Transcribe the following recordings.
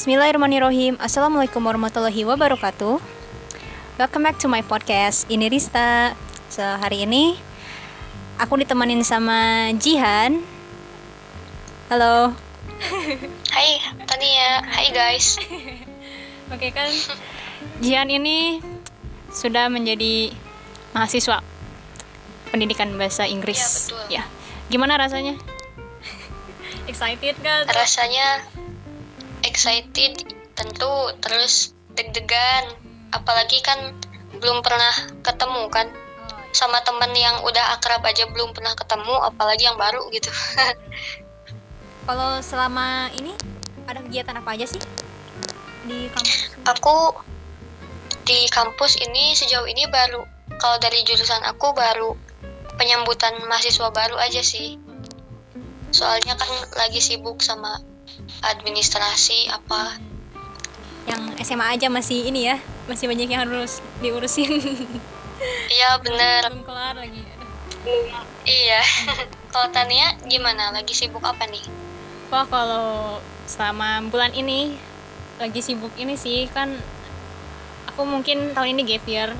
Bismillahirrahmanirrahim. Assalamualaikum warahmatullahi wabarakatuh. Welcome back to my podcast. Ini Rista. So, hari ini aku ditemenin sama Jihan. Halo. Hai Tania, hai guys. Oke kan, Jihan ini sudah menjadi mahasiswa pendidikan bahasa Inggris. Iya, betul. Ya. Gimana rasanya? Excited kan? Rasanya excited tentu, terus deg-degan. Apalagi kan belum pernah ketemu kan sama temen yang udah akrab aja belum pernah ketemu, apalagi yang baru gitu. Kalau selama ini ada kegiatan apa aja sih di kampus? aku di kampus ini sejauh ini baru kalau dari jurusan aku baru penyambutan mahasiswa baru aja sih. Soalnya kan lagi sibuk sama administrasi apa Yang SMA aja masih ini ya, masih banyak yang harus diurusin. Iya bener Belum kelar lagi. Iya. Kalau Tania gimana? Lagi sibuk apa nih? Wah kalau selama bulan ini lagi sibuk ini sih kan aku mungkin tahun ini gap year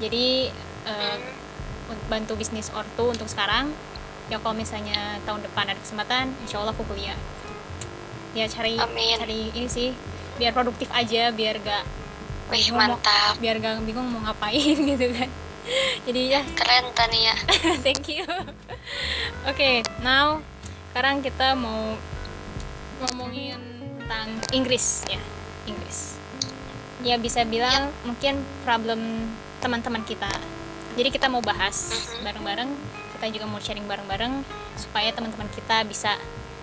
jadi eh, bantu bisnis ortu untuk sekarang ya kalau misalnya tahun depan ada kesempatan insya Allah aku kuliah ya cari Amin. cari ini sih biar produktif aja biar gak Wih bingung mau- mantap. biar gak bingung mau ngapain gitu kan jadi ya Keren Tania. Thank you. Oke, now sekarang kita mau ngomongin tentang Inggris ya, Inggris. Ya bisa bilang mungkin problem teman-teman kita. Jadi kita mau bahas Mhm. bareng-bareng, kita juga mau sharing bareng-bareng supaya teman-teman kita bisa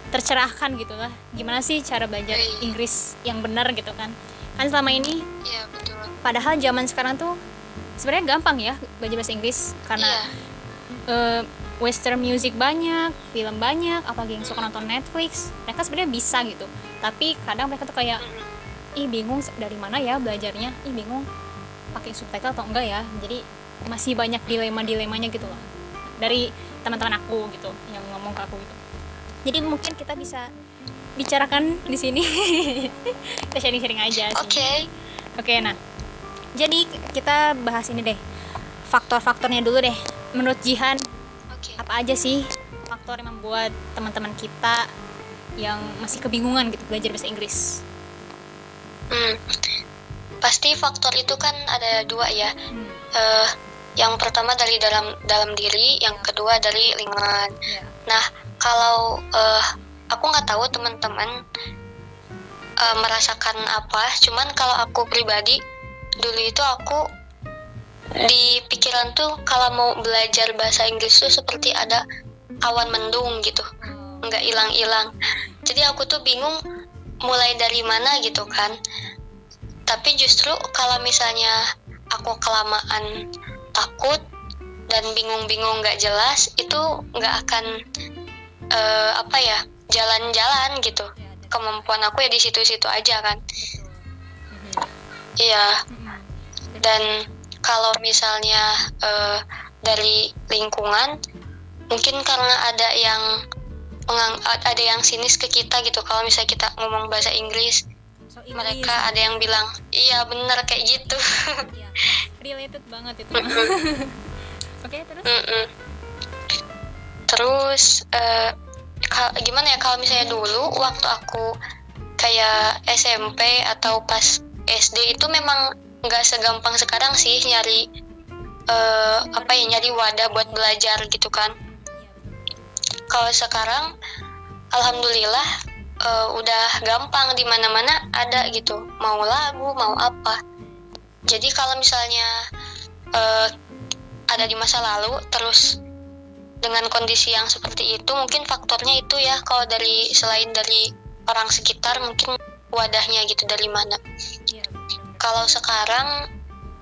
tercerahkan gitu lah. Gimana sih cara belajar Iya. Inggris yang benar gitu kan? Kan selama ini Iya betul. padahal zaman sekarang tuh sebenarnya gampang ya belajar bahasa Inggris karena Iya. eh, western music banyak, film banyak, apalagi yang suka nonton Netflix, mereka sebenarnya bisa gitu. Tapi kadang mereka tuh kayak, ih bingung dari mana ya belajarnya, ih bingung pakai subtitle atau enggak ya. Jadi masih banyak dilema-dilemanya gitu loh. Dari teman-teman aku gitu yang ngomong ke aku gitu. Jadi mungkin kita bisa bicarakan di sini. kita sharing-sharing aja. Oke. Oke, nah. Jadi kita bahas ini deh. Faktor-faktornya dulu deh. Menurut Jihan, Oke. apa aja sih faktor yang membuat teman-teman kita yang masih kebingungan gitu belajar bahasa Inggris? Hmm. Pasti faktor itu kan ada dua ya. Hmm, Eh, yang pertama dari dalam dalam diri, yang kedua dari lingkungan. ya. Nah, kalau eh, aku nggak tahu teman-teman eh, merasakan apa, cuman kalau aku pribadi dulu itu aku di pikiran tuh kalau mau belajar bahasa Inggris tuh seperti ada awan mendung gitu, nggak hilang-hilang. Jadi aku tuh bingung mulai dari mana gitu kan. Tapi justru kalau misalnya aku kelamaan takut dan bingung-bingung nggak jelas itu nggak akan eh, apa ya jalan-jalan gitu kemampuan aku ya di situ-situ aja kan iya dan kalau misalnya eh, dari lingkungan mungkin karena ada yang ada yang sinis ke kita gitu kalau misalnya kita ngomong bahasa Inggris So, mereka ada yang bilang iya bener kayak gitu ya. related banget itu. Oke, terus? Mm-mm. Terus eh, ka- gimana ya kalau misalnya dulu waktu aku kayak SMP atau pas SD itu memang nggak segampang sekarang sih nyari eh, apa ya nyari wadah buat belajar gitu kan. Kalau sekarang alhamdulillah eh, udah gampang di mana-mana ada gitu mau lagu mau apa. Jadi kalau misalnya eh, ada di masa lalu terus dengan kondisi yang seperti itu mungkin faktornya itu ya kalau dari selain dari orang sekitar mungkin wadahnya gitu dari mana betul. kalau sekarang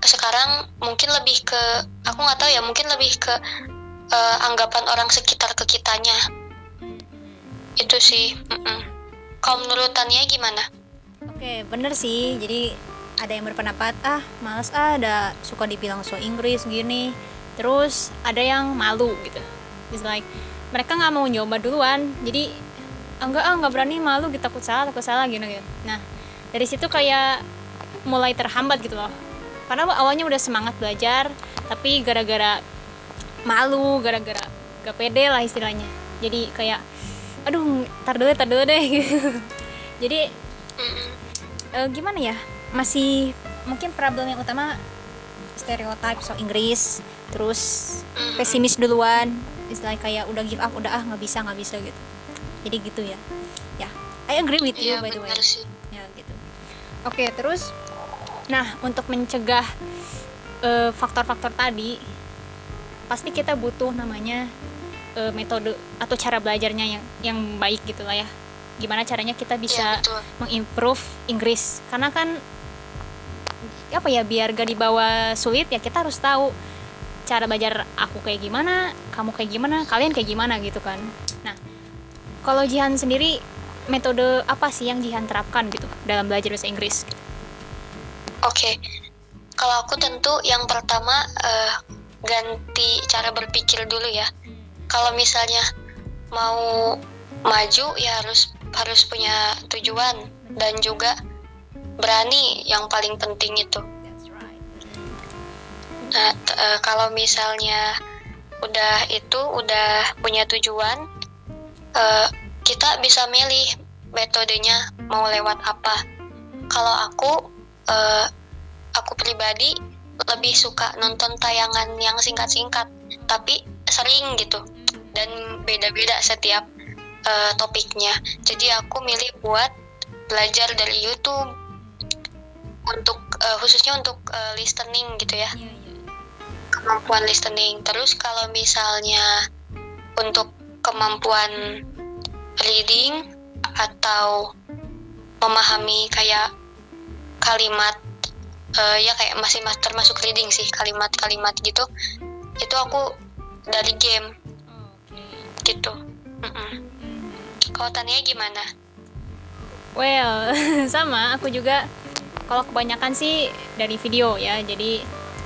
sekarang mungkin lebih ke aku nggak tahu ya mungkin lebih ke eh, anggapan orang sekitar ke kitanya Mhm. itu sih mm-mm. kalau menurut Tania gimana Oke, bener sih. Jadi ada yang berpendapat, ah males ah, ada suka dibilang so Inggris gini. Terus ada yang malu gitu. It's like mereka nggak mau nyoba duluan. Jadi "Ah, enggak ah nggak berani malu gitu. Takut salah takut salah gitu gitu. Nah dari situ kayak mulai terhambat gitu loh. Karena awalnya udah semangat belajar tapi gara-gara malu gara-gara gak pede lah istilahnya. Jadi kayak aduh tar dulu tar dulu deh. Jadi uh, gimana ya? Masih mungkin problem yang utama stereotip so Inggris terus pesimis duluan istilahnya kayak udah give up udah ah nggak bisa nggak bisa gitu. Jadi gitu ya. Ya I agree with you Iya, by the way. sih. ya gitu. Oke terus nah untuk mencegah eh, faktor-faktor tadi pasti kita butuh namanya eh, metode atau cara belajarnya yang yang baik gitu lah ya. Gimana caranya kita Iya, bisa betul. mengimprove Inggris? Karena kan apa ya biar gak dibawa sulit ya kita harus tahu cara belajar aku kayak gimana kamu kayak gimana kalian kayak gimana gitu kan nah kalau Jihan sendiri metode apa sih yang Jihan terapkan gitu dalam belajar bahasa Inggris Oke, kalau aku tentu yang pertama eh, ganti cara berpikir dulu ya. Kalau misalnya mau maju ya harus harus punya tujuan dan juga berani yang paling penting itu. Nah, eh, kalau misalnya udah itu udah punya tujuan, eh, kita bisa milih metodenya mau lewat apa. Kalau aku, eh, aku pribadi lebih suka nonton tayangan yang singkat-singkat, tapi sering gitu dan beda-beda setiap eh, topiknya. Jadi aku milih buat belajar dari YouTube untuk eh, khususnya untuk eh, listening gitu ya kemampuan listening. Terus kalau misalnya untuk kemampuan reading atau memahami kayak kalimat eh, ya kayak masih mas- termasuk reading sih kalimat-kalimat gitu itu aku dari game gitu. Kalau Tania gimana? Well, sama aku juga kalau kebanyakan sih dari video ya. Jadi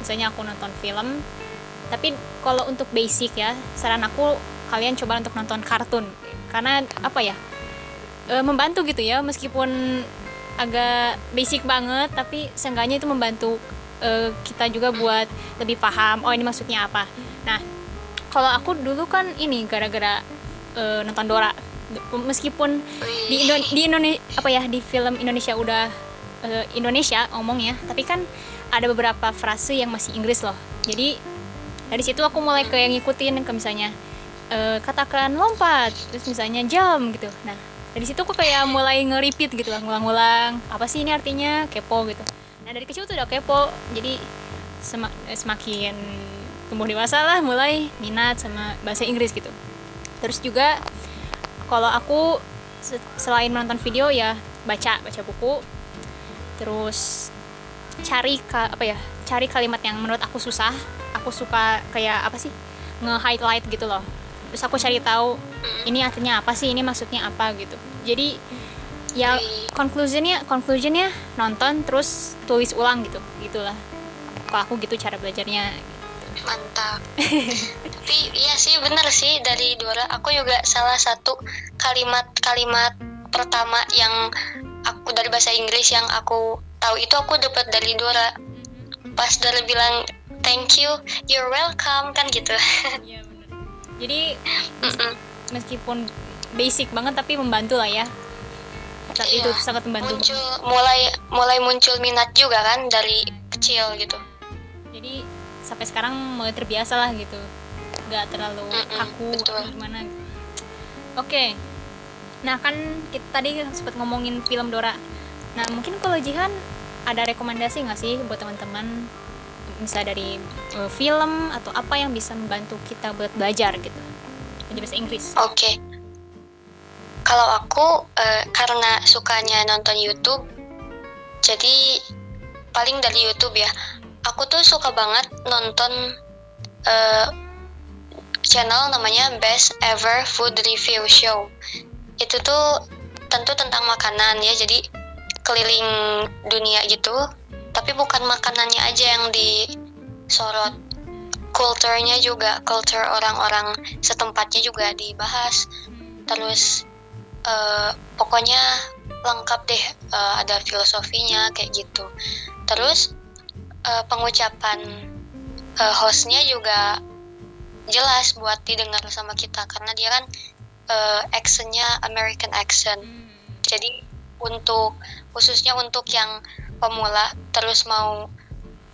misalnya aku nonton film. Tapi kalau untuk basic ya, saran aku kalian coba untuk nonton kartun. Karena apa ya? e, membantu gitu ya meskipun agak basic banget tapi seenggaknya itu membantu e, kita juga buat lebih paham oh ini maksudnya apa. Nah, kalau aku dulu kan ini gara-gara e, nonton Dora meskipun di Indo di Indonesia apa ya di film Indonesia udah eh, Indonesia ngomongnya tapi kan ada beberapa frase yang masih Inggris loh. Jadi dari situ aku mulai kayak ngikutin ke misalnya eh, katakan lompat terus misalnya jam gitu. Nah dari situ aku kayak mulai nge-repeat gitu lah ngulang-ngulang apa sih ini artinya kepo gitu. Nah dari kecil tuh udah kepo jadi sema- eh, semakin tumbuh dewasa lah mulai minat sama bahasa Inggris gitu. Terus juga kalau aku se- selain menonton video ya baca baca buku terus cari apa ya cari kalimat yang menurut aku susah. Aku suka kayak apa sih nge-highlight gitu loh. Terus aku cari tahu ini artinya apa sih ini maksudnya apa gitu. Jadi ya conclusionnya conclusionnya nonton terus tulis ulang gitu gitulah. Kalau aku gitu cara belajarnya. Mantap. Tapi iya sih bener sih dari Dora. Aku juga salah satu kalimat-kalimat pertama yang aku dari bahasa Inggris yang aku tahu itu aku dapat dari Dora. Pas Dora bilang thank you, you're welcome kan gitu. Iya bener. Jadi meskipun basic banget tapi membantu lah ya. Saat Iya. itu sangat membantu. muncul mulai mulai muncul minat juga kan dari kecil gitu. Jadi sampai sekarang mulai terbiasa lah gitu. Gak terlalu Mm-mm, kaku betul. gimana. Oke. Nah kan kita tadi sempat ngomongin film Dora. Nah mungkin kalau Jihan ada rekomendasi nggak sih buat teman-teman misalnya dari eh, film atau apa yang bisa membantu kita buat belajar gitu belajar bahasa Inggris Oke. Kalau aku eh, karena sukanya nonton YouTube, jadi paling dari YouTube ya. Aku tuh suka banget nonton eh, channel namanya Best Ever Food Review Show. Itu tuh tentu tentang makanan ya, jadi keliling dunia gitu. Tapi bukan makanannya aja yang disorot, kulturnya juga, culture orang-orang setempatnya juga dibahas. Terus eh, pokoknya lengkap deh uh, ada filosofinya kayak gitu terus uh, pengucapan uh, hostnya juga jelas buat didengar sama kita karena dia kan uh, accentnya American accent jadi untuk khususnya untuk yang pemula terus mau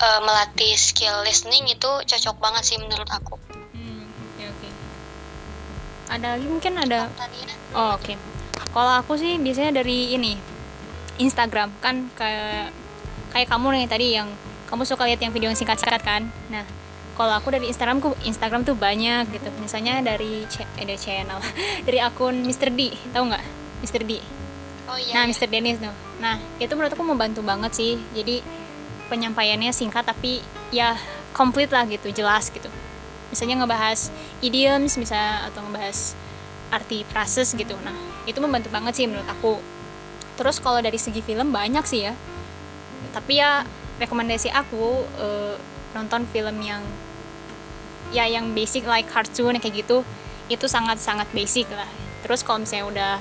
uh, melatih skill listening itu cocok banget sih menurut aku. Hmm, okay, okay. Ada lagi mungkin ada. Tadi Oh oke. Okay. Kalau aku sih biasanya dari ini Instagram kan kayak kayak kamu nih tadi yang kamu suka lihat yang video yang singkat-singkat kan. Nah kalau aku dari Instagram ku Instagram tuh banyak gitu. Misalnya dari eh, dari channel dari akun Mr D, tahu nggak Mr D? Oh iya. Nah iya. Mr Dennis tuh. Nah itu menurut aku membantu banget sih. Jadi penyampaiannya singkat tapi ya komplit lah gitu, jelas gitu. Misalnya ngebahas idioms bisa atau ngebahas arti proses gitu nah itu membantu banget sih menurut aku terus kalau dari segi film banyak sih ya tapi ya rekomendasi aku uh, nonton film yang ya yang basic like cartoon kayak gitu itu sangat sangat basic lah terus kalau misalnya udah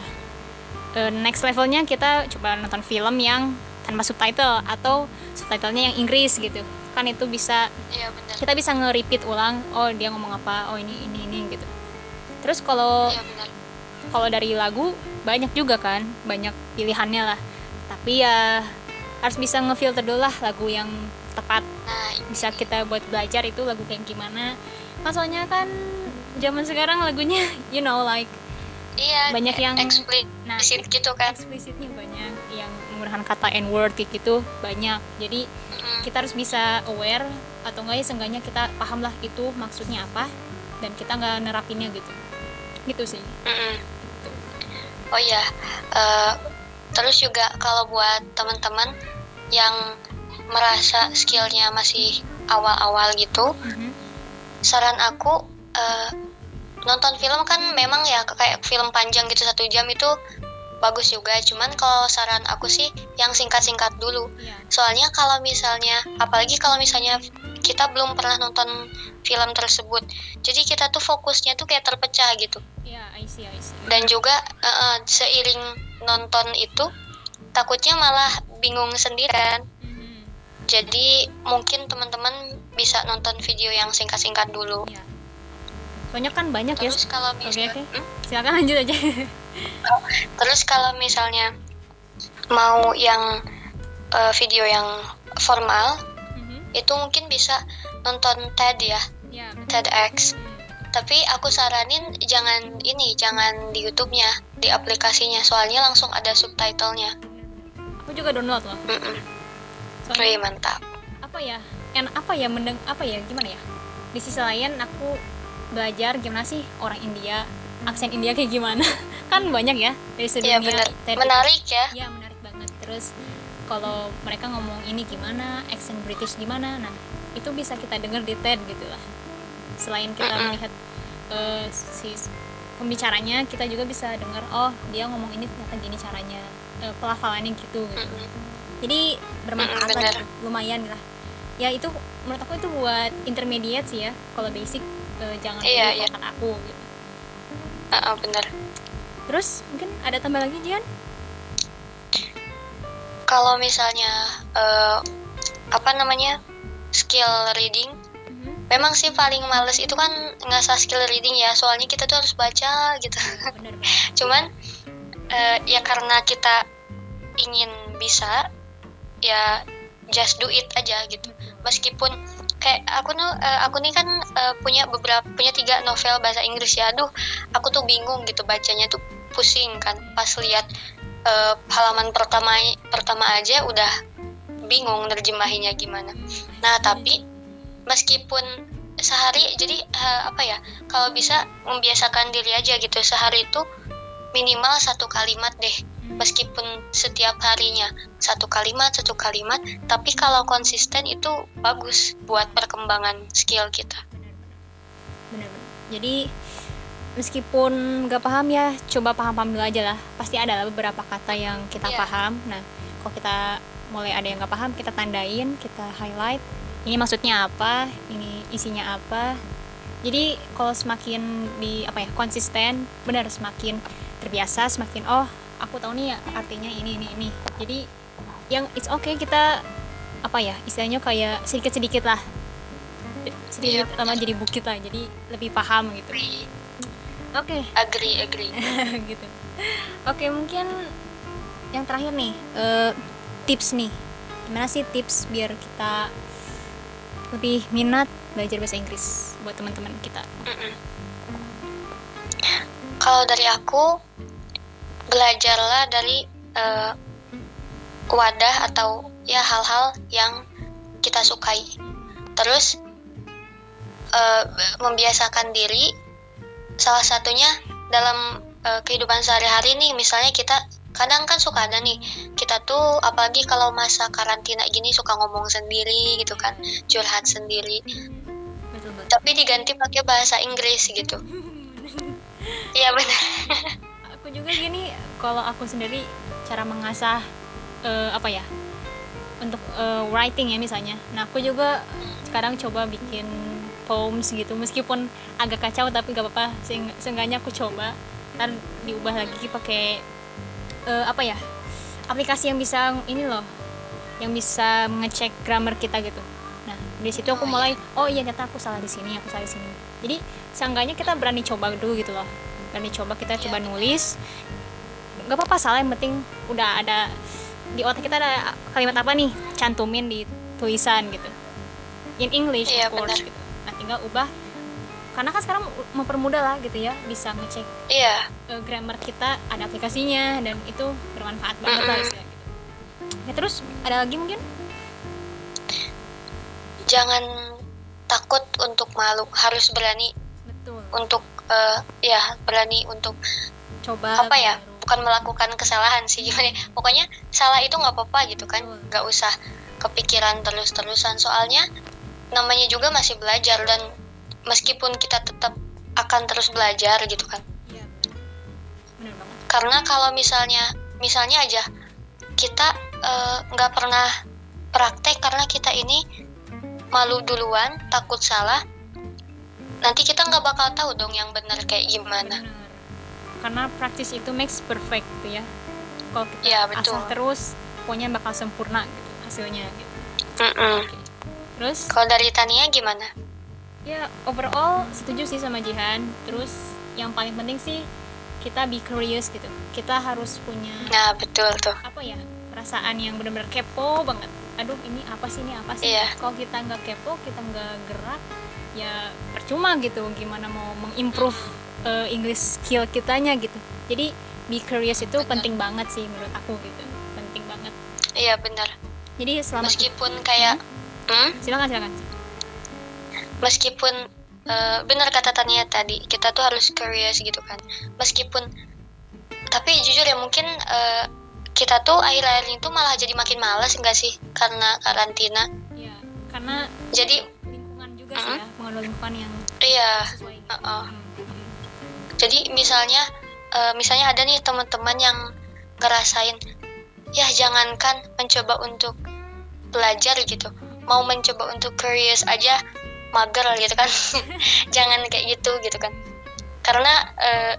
uh, next levelnya kita coba nonton film yang tanpa subtitle atau subtitlenya yang Inggris gitu. Kan itu bisa iya, bener. kita bisa nge-repeat ulang oh dia ngomong apa oh ini ini ini gitu. Terus kalau ya, kalau dari lagu banyak juga kan banyak pilihannya lah. Tapi ya harus bisa ngefilter dulu lah lagu yang tepat. Nah, bisa kita buat belajar itu lagu kayak gimana. Kan soalnya kan zaman sekarang lagunya you know like iya banyak yang eksplisit nah gitu kan. eksplisitnya banyak yang menggunakan kata n word kayak gitu banyak. Jadi mm. kita harus bisa aware atau enggak ya seenggaknya kita paham lah itu maksudnya apa dan kita nggak nerapinnya gitu. Gitu sih. Mm oh ya uh, terus juga kalau buat teman-teman yang merasa skillnya masih awal-awal gitu mm-hmm. saran aku uh, nonton film kan memang ya kayak film panjang gitu satu jam itu bagus juga cuman kalau saran aku sih yang singkat-singkat dulu yeah. soalnya kalau misalnya apalagi kalau misalnya kita belum pernah nonton film tersebut jadi kita tuh fokusnya tuh kayak terpecah gitu yeah, I see, I see. dan juga uh, seiring nonton itu takutnya malah bingung sendirian mm-hmm. jadi mungkin teman-teman bisa nonton video yang singkat-singkat dulu yeah. Banyak kan banyak terus ya kalau misalnya okay, okay. Hmm? silakan lanjut aja. Terus kalau misalnya mau yang uh, video yang formal mm-hmm. itu mungkin bisa nonton TED ya, ya TEDx. Tapi aku saranin jangan ini jangan di YouTube-nya di aplikasinya. Soalnya langsung ada subtitlenya. Aku juga download loh. Mm -mm. Soalnya, mantap. Apa ya? En apa ya mendeng apa ya? Gimana ya? Di sisi lain aku belajar gimana sih orang India aksen India kayak gimana? Kan banyak ya dari sebelumnya ya, bener. menarik ya. Ya menarik banget. Terus kalau mereka ngomong ini gimana aksen British gimana nah itu bisa kita dengar di TED gitu lah. Selain kita mm melihat uh, si pembicaranya kita juga bisa dengar oh dia ngomong ini ternyata gini caranya uh, pelafalannya gitu, gitu. Mm jadi bermanfaat mm -hmm, lah lumayan lah. Ya itu menurut aku itu buat intermediate sih ya kalau basic uh, jangan iya, iya. aku gitu uh, uh, bener terus mungkin ada tambah lagi Jian kalau misalnya uh, apa namanya skill reading mm-hmm. memang sih paling males itu kan ngasah skill reading ya soalnya kita tuh harus baca gitu Bener. cuman uh, ya karena kita ingin bisa ya just do it aja gitu meskipun kayak aku tuh uh, aku nih kan uh, punya beberapa punya tiga novel bahasa Inggris ya. Aduh aku tuh bingung gitu bacanya tuh pusing kan. Pas lihat uh, halaman pertama pertama aja udah bingung nerjemahinya gimana. Nah tapi meskipun sehari jadi uh, apa ya kalau bisa membiasakan diri aja gitu. Sehari itu minimal satu kalimat deh meskipun setiap harinya satu kalimat satu kalimat tapi kalau konsisten itu bagus buat perkembangan skill kita. Benar-benar jadi meskipun nggak paham ya coba paham-paham dulu aja lah. Pasti ada lah beberapa kata yang kita yeah. paham. Nah kalau kita mulai ada yang nggak paham kita tandain kita highlight. Ini maksudnya apa? Ini isinya apa? Jadi kalau semakin di apa ya konsisten benar semakin terbiasa semakin oh aku tahu nih artinya ini ini ini. Jadi yang it's okay kita apa ya istilahnya kayak sedikit sedikit lah sedikit Iya, lama jadi bukit lah jadi lebih paham gitu. Oke. Agree agree. Gitu. Oke mungkin yang terakhir nih eh, tips nih. Gimana sih tips biar kita lebih minat belajar bahasa Inggris buat teman-teman kita? Mm-mm. Kalau dari aku, belajarlah dari eh, wadah atau ya hal-hal yang kita sukai. Terus eh, membiasakan diri. Salah satunya dalam eh, kehidupan sehari-hari nih, misalnya kita kadang kan suka ada nih kita tuh apalagi kalau masa karantina gini suka ngomong sendiri gitu kan curhat sendiri betul betul tapi diganti pakai bahasa Inggris gitu iya benar aku juga gini kalau aku sendiri cara mengasah eh, apa ya untuk eh, writing ya misalnya. Nah aku juga sekarang coba bikin poems gitu meskipun agak kacau tapi gak apa-apa. Seeng- seenggaknya aku coba ntar diubah lagi pakai eh, apa ya aplikasi yang bisa ini loh yang bisa mengecek grammar kita gitu. Nah di situ aku Oh, mulai oh iya ternyata aku salah di sini aku salah di sini. Jadi seenggaknya kita berani coba dulu gitu loh berani coba kita coba nulis nggak apa-apa salah yang penting udah ada di otak kita ada kalimat apa nih cantumin di tulisan gitu in English Iya, of course benar. gitu nah tinggal ubah karena kan sekarang mempermudah lah gitu ya bisa ngecek iya eh, grammar kita ada aplikasinya dan itu bermanfaat banget lah Mm-mm. istilah gitu. Ya terus ada lagi mungkin? jangan takut untuk malu harus berani Betul. untuk eh, ya berani untuk Coba apa ya bukan melakukan kesalahan sih gimana ya. pokoknya salah itu nggak apa-apa gitu kan nggak usah kepikiran terus-terusan soalnya namanya juga masih belajar dan meskipun kita tetap akan terus belajar gitu kan. Benar banget. karena kalau misalnya misalnya aja kita eh, nggak pernah praktek karena kita ini malu duluan takut salah nanti kita nggak bakal tahu dong yang benar kayak gimana Benar. Karena praktis itu makes perfect tuh ya. Kalau kita Iya, betul. asah terus, pokoknya bakal sempurna gitu hasilnya gitu. Mm-mm. Oke. Terus kalau dari Tania gimana ya overall setuju sih sama Jihan. Terus yang paling penting sih kita be curious gitu. Kita harus punya nah betul tuh apa ya perasaan yang benar-benar kepo banget aduh ini apa sih ini apa sih? Iya. kalau kita nggak kepo kita nggak gerak ya percuma gitu gimana mau mengimprove uh, English skill kitanya gitu. Jadi be curious itu Benar. penting banget sih menurut aku gitu penting banget. Iya benar. Jadi selama meskipun kayak hmm? silakan silakan. Meskipun eh, benar kata Tania tadi kita tuh harus curious gitu kan. Meskipun tapi jujur ya mungkin eh, kita tuh akhir-akhir ini tuh malah jadi makin malas enggak sih? Karena karantina. Ya karena jadi lingkungan juga sih ya mengenal lingkungan yang iya. sesuai. Hmm, hmm. jadi misalnya eh, misalnya ada nih teman-teman yang ngerasain ya jangankan mencoba untuk belajar gitu. Mau mencoba untuk curious aja mager gitu kan. Jangan kayak gitu gitu kan. Karena eh,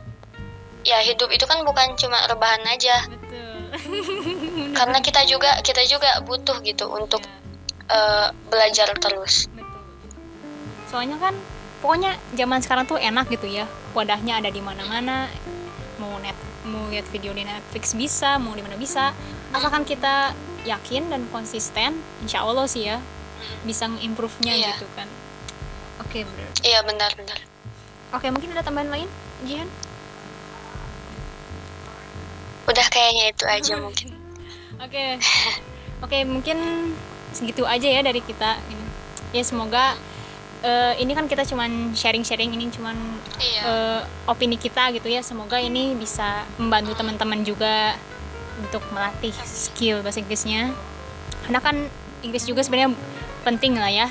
ya hidup itu kan bukan cuma rebahan aja. Betul karena kita juga kita juga butuh gitu untuk Ya. eh, belajar terus Betul. Soalnya kan pokoknya zaman sekarang tuh enak gitu ya. Wadahnya ada di mana-mana. Mau net mau lihat video di Netflix bisa, mau di mana bisa. Asalkan kita yakin dan konsisten, insya Allah sih ya bisa improve-nya Iya. gitu kan. Oke, bener. iya benar-benar Oke, mungkin ada tambahan lain, Jihan? Udah kayaknya itu aja mungkin Oke. Oke, mungkin segitu aja ya dari kita ini. Ya semoga eh, ini kan kita cuman sharing-sharing ini cuman iya eh, opini kita gitu ya. Semoga ini bisa membantu teman-teman juga untuk melatih skill bahasa Inggrisnya. Karena kan Inggris juga sebenarnya penting lah ya.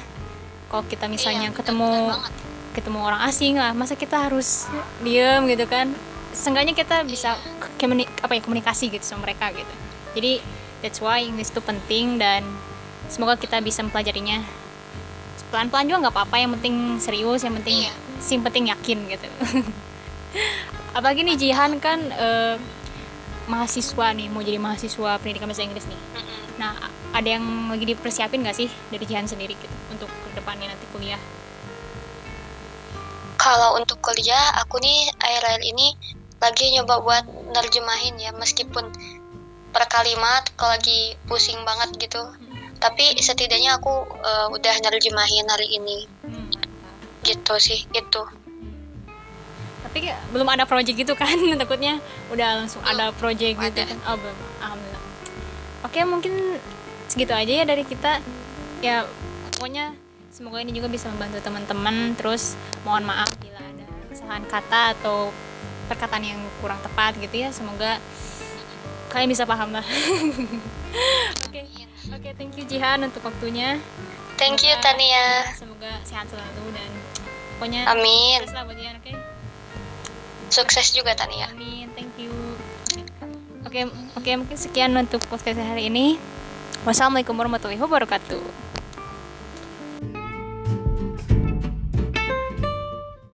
Kalau kita misalnya Iya, ketemu ketemu orang asing lah, masa kita harus diem gitu kan? Seenggaknya kita bisa komuni- apa ya komunikasi gitu sama mereka gitu. Jadi that's why English itu penting dan semoga kita bisa mempelajarinya pelan-pelan juga nggak apa-apa yang penting serius yang penting Iya. sing penting yakin gitu apalagi nih Jihan kan eh, mahasiswa nih mau jadi mahasiswa pendidikan bahasa Inggris nih Mm-mm. nah ada yang lagi dipersiapin nggak sih dari Jihan sendiri gitu untuk ke depannya nanti kuliah Kalau untuk kuliah, aku nih akhir-akhir ini lagi nyoba buat nerjemahin ya, meskipun per kalimat kalau lagi pusing banget gitu. Tapi setidaknya aku eh, udah nerjemahin hari ini, Hmm, gitu sih, itu. tapi kayak belum ada project gitu kan takutnya udah langsung ada project gitu. Kan oh belum. Alhamdulillah. Oke mungkin segitu aja ya dari kita. Ya pokoknya semoga ini juga bisa membantu teman-teman. Terus mohon maaf bila ada kesalahan kata atau perkataan yang kurang tepat gitu ya semoga kalian bisa paham lah oke oke thank you Jihan untuk waktunya Thank you Tania. semoga sehat selalu dan pokoknya Amin. sukses lah buat Jihan oke Sukses juga Tania. Amin, thank you. Oke, oke mungkin sekian untuk podcast hari ini. Wassalamualaikum warahmatullahi wabarakatuh.